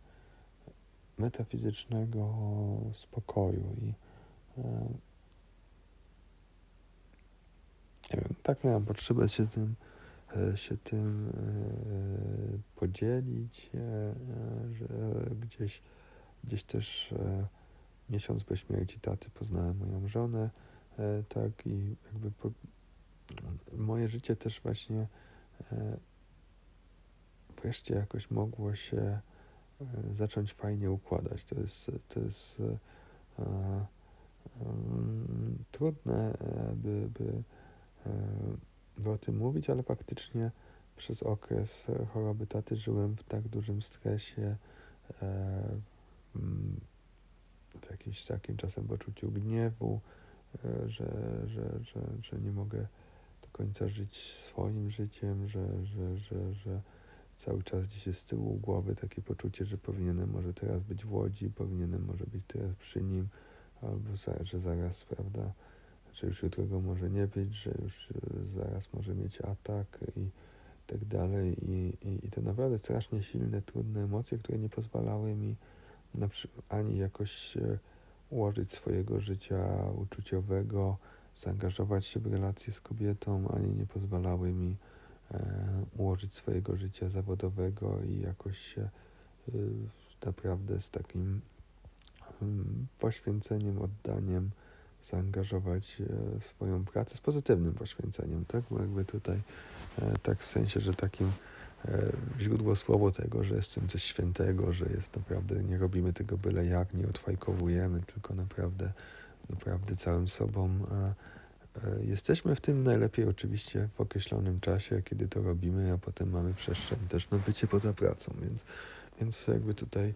metafizycznego spokoju i e, nie wiem, tak miałem potrzebę się tym się tym e, podzielić, e, że gdzieś, gdzieś też miesiąc po śmierci taty poznałem moją żonę, tak i jakby po, moje życie też właśnie wreszcie jakoś mogło się zacząć fajnie układać. To jest, to jest trudne, by, by by o tym mówić, ale faktycznie przez okres choroby taty żyłem w tak dużym stresie, e, w jakimś takim czasem poczuciu gniewu, e, że, że, że, że nie mogę do końca żyć swoim życiem, że, że, że, że cały czas gdzieś jest z tyłu głowy takie poczucie, że powinienem może teraz być w Łodzi, powinienem może być teraz przy nim, albo że zaraz, prawda, że już jutro go może nie być, że już e, zaraz może mieć atak i tak dalej. I, i, i to naprawdę strasznie silne, trudne emocje, które nie pozwalały mi na, ani jakoś e, ułożyć swojego życia uczuciowego, zaangażować się w relacje z kobietą, ani nie pozwalały mi e, ułożyć swojego życia zawodowego i jakoś się e, naprawdę z takim mm, poświęceniem, oddaniem zaangażować e, swoją pracę z pozytywnym poświęceniem, tak? Bo jakby tutaj e, tak w sensie, że takim e, źródło słowo tego, że jest czymś coś świętego, że jest naprawdę, nie robimy tego byle jak, nie odfajkowujemy, tylko naprawdę, naprawdę całym sobą jesteśmy w tym najlepiej oczywiście w określonym czasie, kiedy to robimy, a potem mamy przestrzeń też na bycie poza pracą, więc, więc jakby tutaj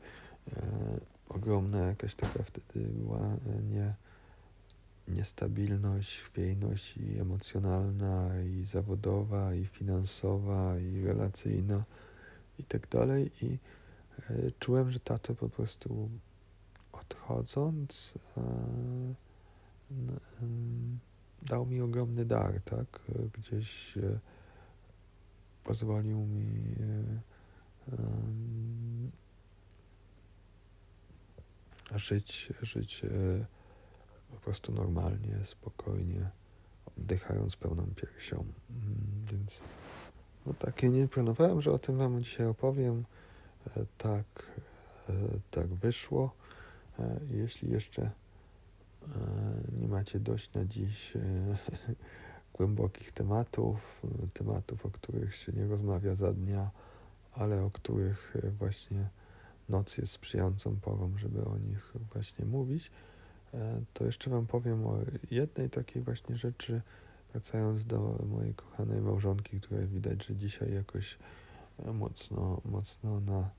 ogromna jakaś taka wtedy była nie niestabilność, chwiejność i emocjonalna, i zawodowa, i finansowa, i relacyjna, i tak dalej. I e, czułem, że tato po prostu odchodząc e, dał mi ogromny dar, tak? Gdzieś e, pozwolił mi żyć, żyć po prostu normalnie, spokojnie, oddychając pełną piersią. Mm, więc no takie nie planowałem, że o tym Wam dzisiaj opowiem. E, tak, e, tak wyszło. E, jeśli jeszcze nie macie dość na dziś *laughs* głębokich tematów, tematów, o których się nie rozmawia za dnia, ale o których właśnie noc jest sprzyjającą porą, żeby o nich właśnie mówić, to jeszcze Wam powiem o jednej takiej właśnie rzeczy, wracając do mojej kochanej małżonki, która widać, że dzisiaj jakoś e, mocno, mocno na,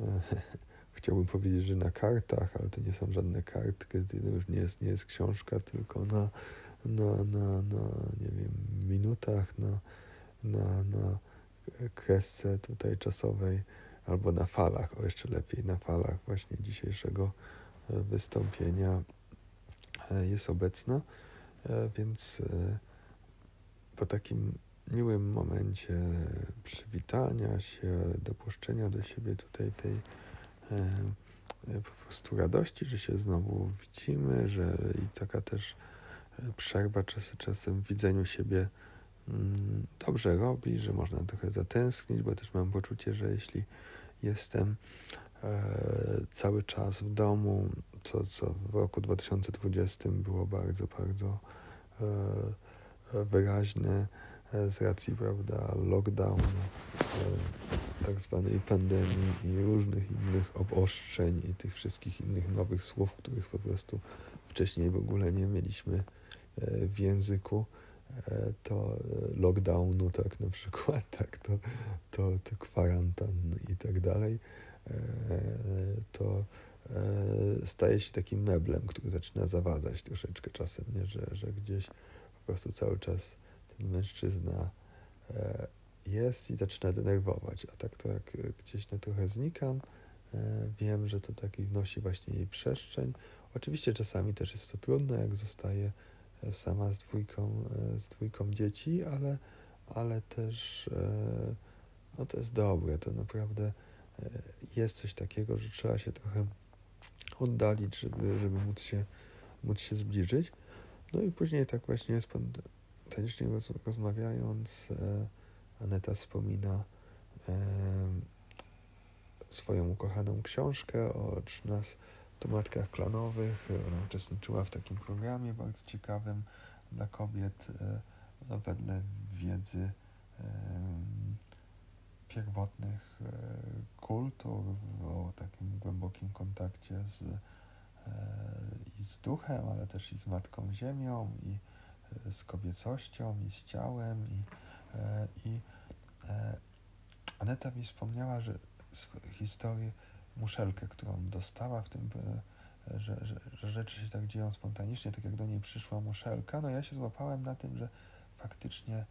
e, *laughs* chciałbym powiedzieć, że na kartach, ale to nie są żadne kartki, to już nie jest, nie jest książka, tylko na, na, na, na nie wiem, minutach, na, na, na kresce tutaj czasowej, albo na falach, o jeszcze lepiej, na falach właśnie dzisiejszego wystąpienia. E, jest obecna, e, więc e, po takim miłym momencie przywitania się, dopuszczenia do siebie tutaj tej po prostu radości, że się znowu widzimy, że i taka też przerwa czasem czasem w widzeniu siebie mm, dobrze robi, że można trochę zatęsknić, bo też mam poczucie, że jeśli jestem cały czas w domu, co, co w roku 2020 było bardzo, bardzo wyraźne z racji prawda, lockdownu, tak zwanej pandemii i różnych innych obostrzeń i tych wszystkich innych nowych słów, których po prostu wcześniej w ogóle nie mieliśmy e, w języku, e, to e, lockdownu, tak na przykład, *laughs* tak, to, to, to kwarantan i tak dalej, to staje się takim meblem, który zaczyna zawadzać troszeczkę czasem, nie? Że, że gdzieś po prostu cały czas ten mężczyzna jest i zaczyna denerwować, a tak to jak gdzieś na trochę znikam, wiem, że to taki wnosi właśnie jej przestrzeń, Oczywiście czasami też jest to trudne, jak zostaje e, sama z dwójką, e, z dwójką dzieci, ale, ale też e, no to jest dobre, to naprawdę jest coś takiego, że trzeba się trochę oddalić, żeby, żeby móc, się, móc się zbliżyć. No i później tak właśnie spontanicznie rozmawiając, Aneta wspomina swoją ukochaną książkę o 13 tematkach klanowych. Ona uczestniczyła w takim programie bardzo ciekawym dla kobiet e, wedle wiedzy pierwotnych e, kultur, o takim głębokim kontakcie z, e, i z duchem, ale też i z Matką Ziemią, i z kobiecością, i z ciałem. I, i Aneta mi wspomniała, że historię muszelkę, którą dostała w tym, e, że, że, że, rzeczy się tak dzieją spontanicznie, tak jak do niej przyszła muszelka. No ja się złapałem na tym, że faktycznie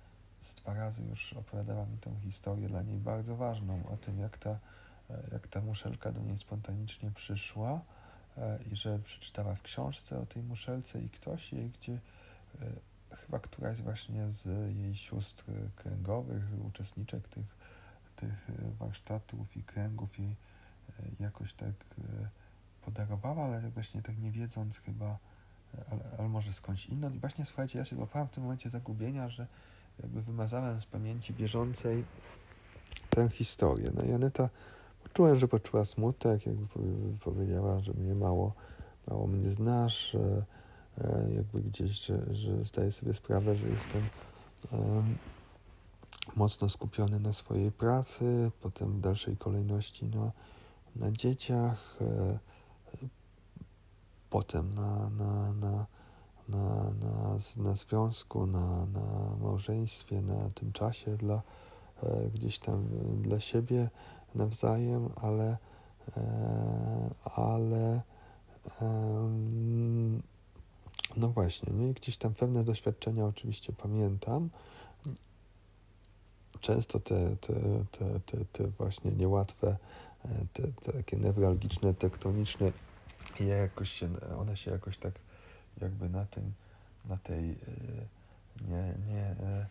z dwa razy już opowiadała mi tą historię dla niej bardzo ważną, o tym jak ta, e, jak ta muszelka do niej spontanicznie przyszła e, i że przeczytała w książce o tej muszelce i ktoś jej, gdzie chyba któraś właśnie z jej sióstr kręgowych, uczestniczek tych, tych warsztatów i kręgów jej jakoś tak e, podarowała, ale właśnie tak nie wiedząc chyba, e, ale, ale może skądś inną. I właśnie słuchajcie, ja się złapałem w tym momencie zagubienia, że jakby wymazałem z pamięci bieżącej tę historię. No i Aneta poczułem, że poczuła smutek, jakby powiedziała, że mnie mało, mało mnie znasz, jakby gdzieś, że, że zdaję sobie sprawę, że jestem um, mocno skupiony na swojej pracy, potem w dalszej kolejności no, na dzieciach, e, potem na, na, na, na, na, na związku, na, na małżeństwie, na tym czasie dla e, gdzieś tam dla siebie nawzajem, ale e, ale no właśnie, nie? gdzieś tam pewne doświadczenia oczywiście pamiętam. Często te, te, te, te, te właśnie niełatwe te, te takie newralgiczne, tektoniczne jakoś się, one się jakoś tak jakby na tym, na tej e, nie, nie, e,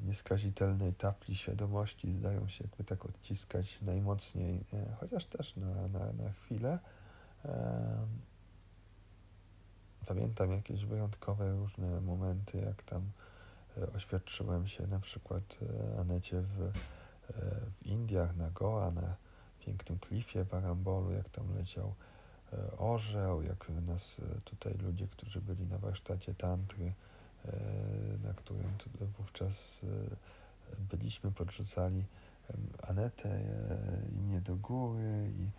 nieskazitelnej tafli świadomości zdają się jakby tak odciskać najmocniej, e, chociaż też na, na, na chwilę. Pamiętam jakieś wyjątkowe różne momenty, jak tam oświadczyłem się na przykład Anecie w, w Indiach, na Goa, na pięknym klifie w Arambolu, jak tam leciał orzeł, jak nas e, tutaj ludzie, którzy byli na warsztacie tantry, e, na którym wówczas byliśmy, podrzucali Anetę i mnie do góry i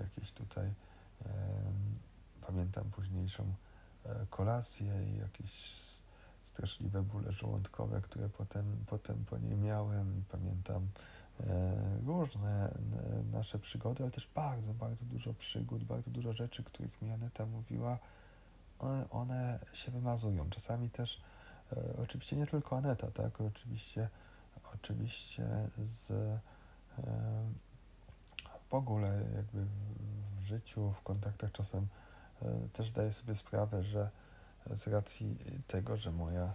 jakieś tutaj pamiętam późniejszą kolację i jakieś straszliwe bóle żołądkowe, które potem, potem po niej miałem i pamiętam E, różne nasze przygody, ale też bardzo, bardzo dużo przygód, bardzo dużo rzeczy, których mi Aneta mówiła, one, one się wymazują. Czasami też, e, oczywiście nie tylko Aneta, tak, oczywiście, oczywiście z e, w ogóle jakby w życiu, w kontaktach czasem też zdaję sobie sprawę, że z racji tego, że moja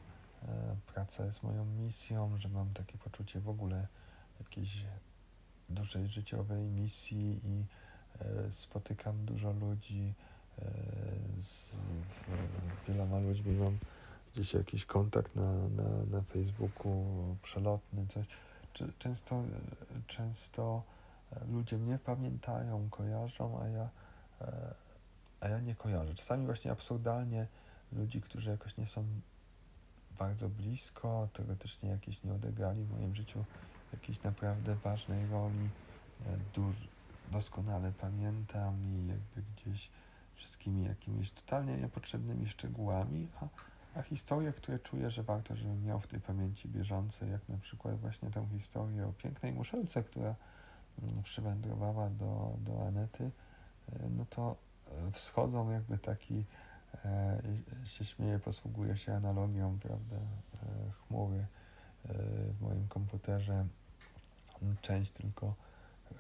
praca jest moją misją, że mam takie poczucie w ogóle jakiejś dużej życiowej misji i e, spotykam dużo ludzi, e, z, wieloma ludźmi mam gdzieś jakiś kontakt na, na, na Facebooku przelotny, coś. Często, często ludzie mnie pamiętają, kojarzą, a ja, a ja nie kojarzę. Czasami właśnie absurdalnie ludzi, którzy jakoś nie są bardzo blisko, teoretycznie jakieś nie odegrali w moim życiu jakiejś naprawdę ważnej roli. Duż, doskonale pamiętam i jakby gdzieś wszystkimi jakimiś totalnie niepotrzebnymi szczegółami, a, a historie, które czuję, że warto, żebym miał w tej pamięci bieżące, jak na przykład właśnie tę historię o pięknej muszelce, która mm, przywędrowała do, do Anety, e, no to e, wschodzą jakby taki, e, się śmieję, posługuje się analogią, prawda, e, chmury e, w moim komputerze, część tylko,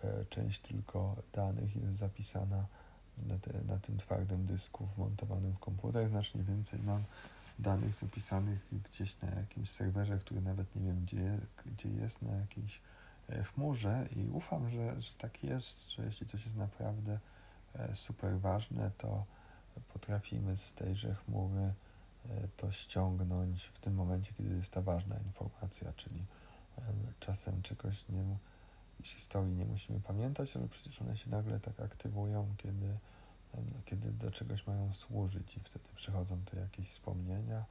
e, część tylko danych jest zapisana na, te, na tym twardym dysku wmontowanym w komputer. Znacznie więcej mam danych zapisanych gdzieś na jakimś serwerze, który nawet nie wiem gdzie, gdzie jest, na jakiejś e, chmurze i ufam, że, że tak jest, że jeśli coś jest naprawdę e, super ważne, to potrafimy z tejże chmury to ściągnąć w tym momencie, kiedy jest ta ważna informacja, czyli czasem czegoś nie, historii nie musimy pamiętać, ale przecież one się nagle tak aktywują, kiedy, kiedy do czegoś mają służyć i wtedy przychodzą te jakieś wspomnienia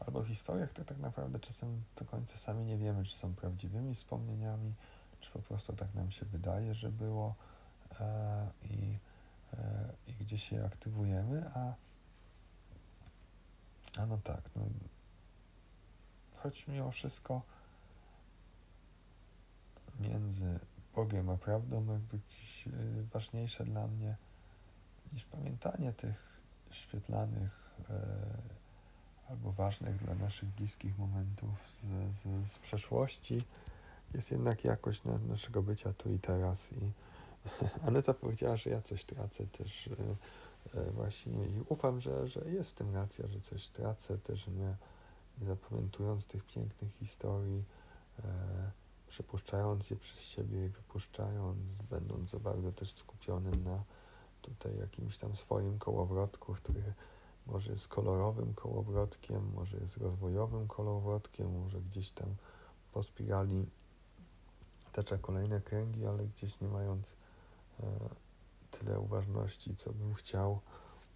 albo historie, które tak naprawdę czasem do końca sami nie wiemy, czy są prawdziwymi wspomnieniami, czy po prostu tak nam się wydaje, że było e, i, e, i gdzie się aktywujemy, a, a no tak, no, choć mimo wszystko między Bogiem a prawdą ma być e, ważniejsze dla mnie niż pamiętanie tych świetlanych e, albo ważnych dla naszych bliskich momentów z, z, z przeszłości. Jest jednak jakość na, naszego bycia tu i teraz. I *laughs* Aneta powiedziała, że ja coś tracę też e, e, właśnie i ufam, że, że jest w tym racja, że coś tracę też nie, nie zapamiętując tych pięknych historii. E, przepuszczając je przez siebie i wypuszczając, będąc za bardzo też skupionym na tutaj jakimś tam swoim kołowrotku, który może jest kolorowym kołowrotkiem, może jest rozwojowym kołowrotkiem, może gdzieś tam po spirali tacza kolejne kręgi, ale gdzieś nie mając e, tyle uważności, co bym chciał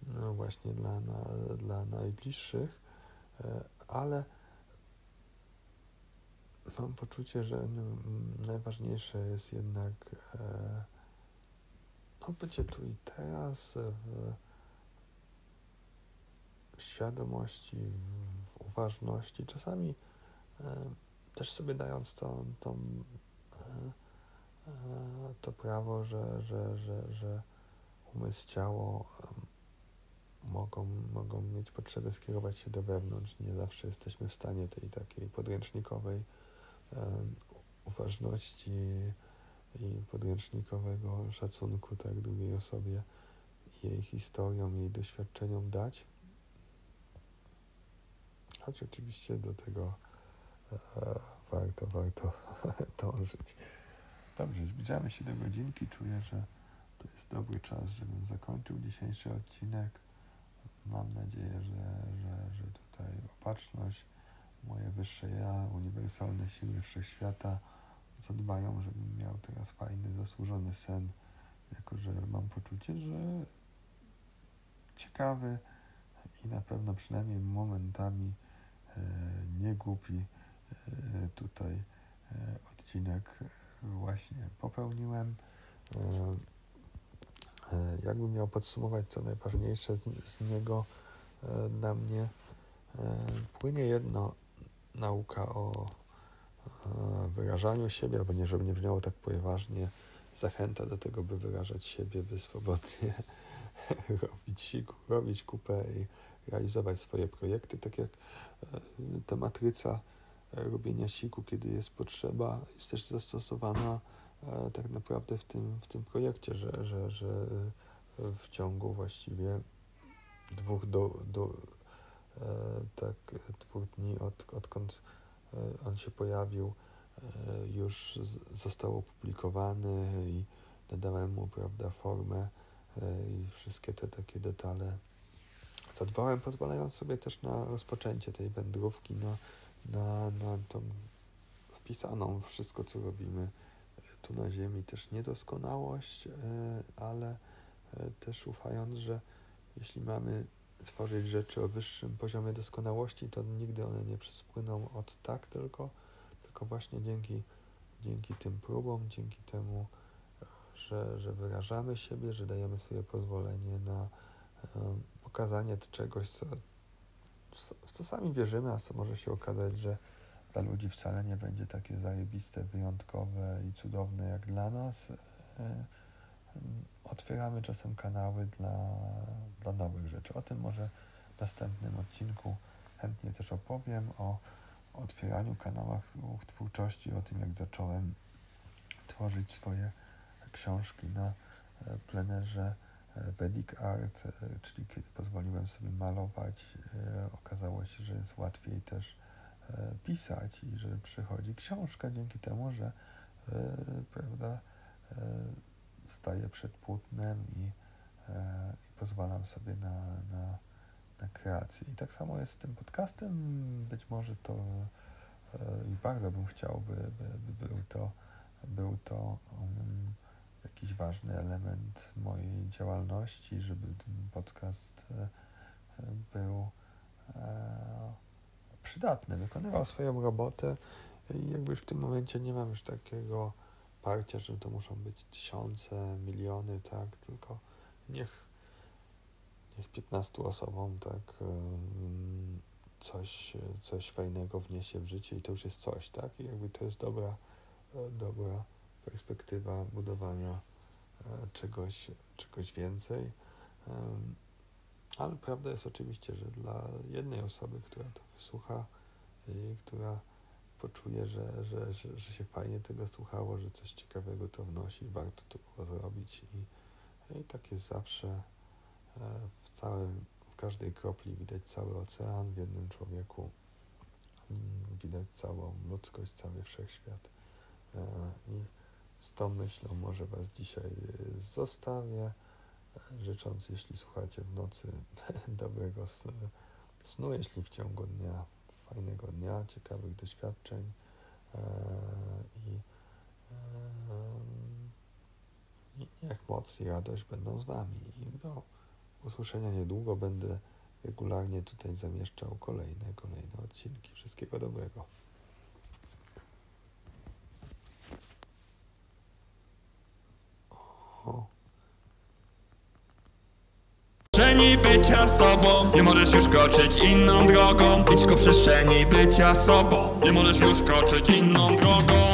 no właśnie dla, na, dla najbliższych, e, ale mam poczucie, że najważniejsze jest jednak e, no, bycie tu i teraz w, w świadomości, w uważności, czasami e, też sobie dając to, to, e, to prawo, że, że, że, że umysł, ciało mogą, mogą mieć potrzebę skierować się do wewnątrz. Nie zawsze jesteśmy w stanie tej takiej podręcznikowej uważności i podręcznikowego szacunku tak drugiej osobie, jej historią, jej doświadczeniom dać. Choć oczywiście do tego e, warto, warto *laughs* dążyć. Dobrze, zbliżamy się do godzinki. Czuję, że to jest dobry czas, żebym zakończył dzisiejszy odcinek. Mam nadzieję, że, że, że tutaj opatrzność moje wyższe ja, uniwersalne siły wszechświata zadbają, żebym miał teraz fajny, zasłużony sen, jako że mam poczucie, że ciekawy i na pewno przynajmniej momentami e, nie głupi e, tutaj e, odcinek właśnie popełniłem. Jakbym miał podsumować co najważniejsze z, z niego dla mnie, płynie jedno nauka o wyrażaniu siebie, albo nie, żeby nie brzmiało tak poważnie, zachęta do tego, by wyrażać siebie, by swobodnie *laughs* robić robić kupę i realizować swoje projekty, tak jak e, ta matryca e, robienia siku, kiedy jest potrzeba, jest też zastosowana e, tak naprawdę w tym, w tym projekcie, że, że, że w ciągu właściwie dwóch do, do tak, dwóch dni, od, odkąd on się pojawił, już został opublikowany i nadałem mu prawda, formę i wszystkie te takie detale zadbałem, pozwalając sobie też na rozpoczęcie tej wędrówki, na, na, na tą wpisaną wszystko, co robimy tu na Ziemi, też niedoskonałość, ale też ufając, że jeśli mamy tworzyć rzeczy o wyższym poziomie doskonałości, to nigdy one nie spłyną od tak tylko, tylko właśnie dzięki, dzięki tym próbom, dzięki temu, że, że wyrażamy siebie, że dajemy sobie pozwolenie na pokazanie czegoś, co, co sami wierzymy, a co może się okazać, że dla ludzi wcale nie będzie takie zajebiste, wyjątkowe i cudowne jak dla nas. E, otwieramy czasem kanały dla, dla nowych rzeczy. O tym może w następnym odcinku chętnie też opowiem, o otwieraniu kanałach twórczości, o tym jak zacząłem tworzyć swoje książki na e, plenerze e, Vedic Art, e, czyli kiedy pozwoliłem sobie malować, okazało się, że jest łatwiej też pisać i że przychodzi książka dzięki temu, że prawda, staję przed płótnem i, e, i pozwalam sobie na, na, na kreację. I tak samo jest z tym podcastem. Być może to e, i bardzo bym chciał, by, by, by był to, był to um, jakiś ważny element mojej działalności, żeby ten podcast e, był e, przydatny, wykonywał swoją robotę i jakby już w tym momencie nie mam już takiego parcia, że to muszą być tysiące, miliony, tak, tylko niech, niech 15 osobom, tak, coś, coś fajnego wniesie w życie i to już jest coś, tak, i jakby to jest dobra, dobra perspektywa budowania e, czegoś, czegoś więcej. Ale prawda jest oczywiście, że dla jednej osoby, która to wysłucha i która poczuje, że, że, że, że się fajnie tego słuchało, że coś ciekawego to wnosi, warto to było zrobić i, i tak jest zawsze e, w całym, w każdej kropli widać cały ocean, w jednym człowieku mm, widać całą ludzkość, cały wszechświat. E, i z tą myślą może Was dzisiaj zostawię, życząc, jeśli słuchacie w nocy, *laughs* dobrego snu, jeśli w ciągu dnia fajnego dnia, ciekawych doświadczeń e, i, e, i niech moc i radość będą z Wami. I do usłyszenia niedługo będę regularnie tutaj zamieszczał kolejne, kolejne odcinki. Wszystkiego dobrego. O przestrzeni sobą. Nie możesz już kroczyć inną drogą. Idź ku przestrzeni bycia sobą. Nie możesz już kroczyć inną drogą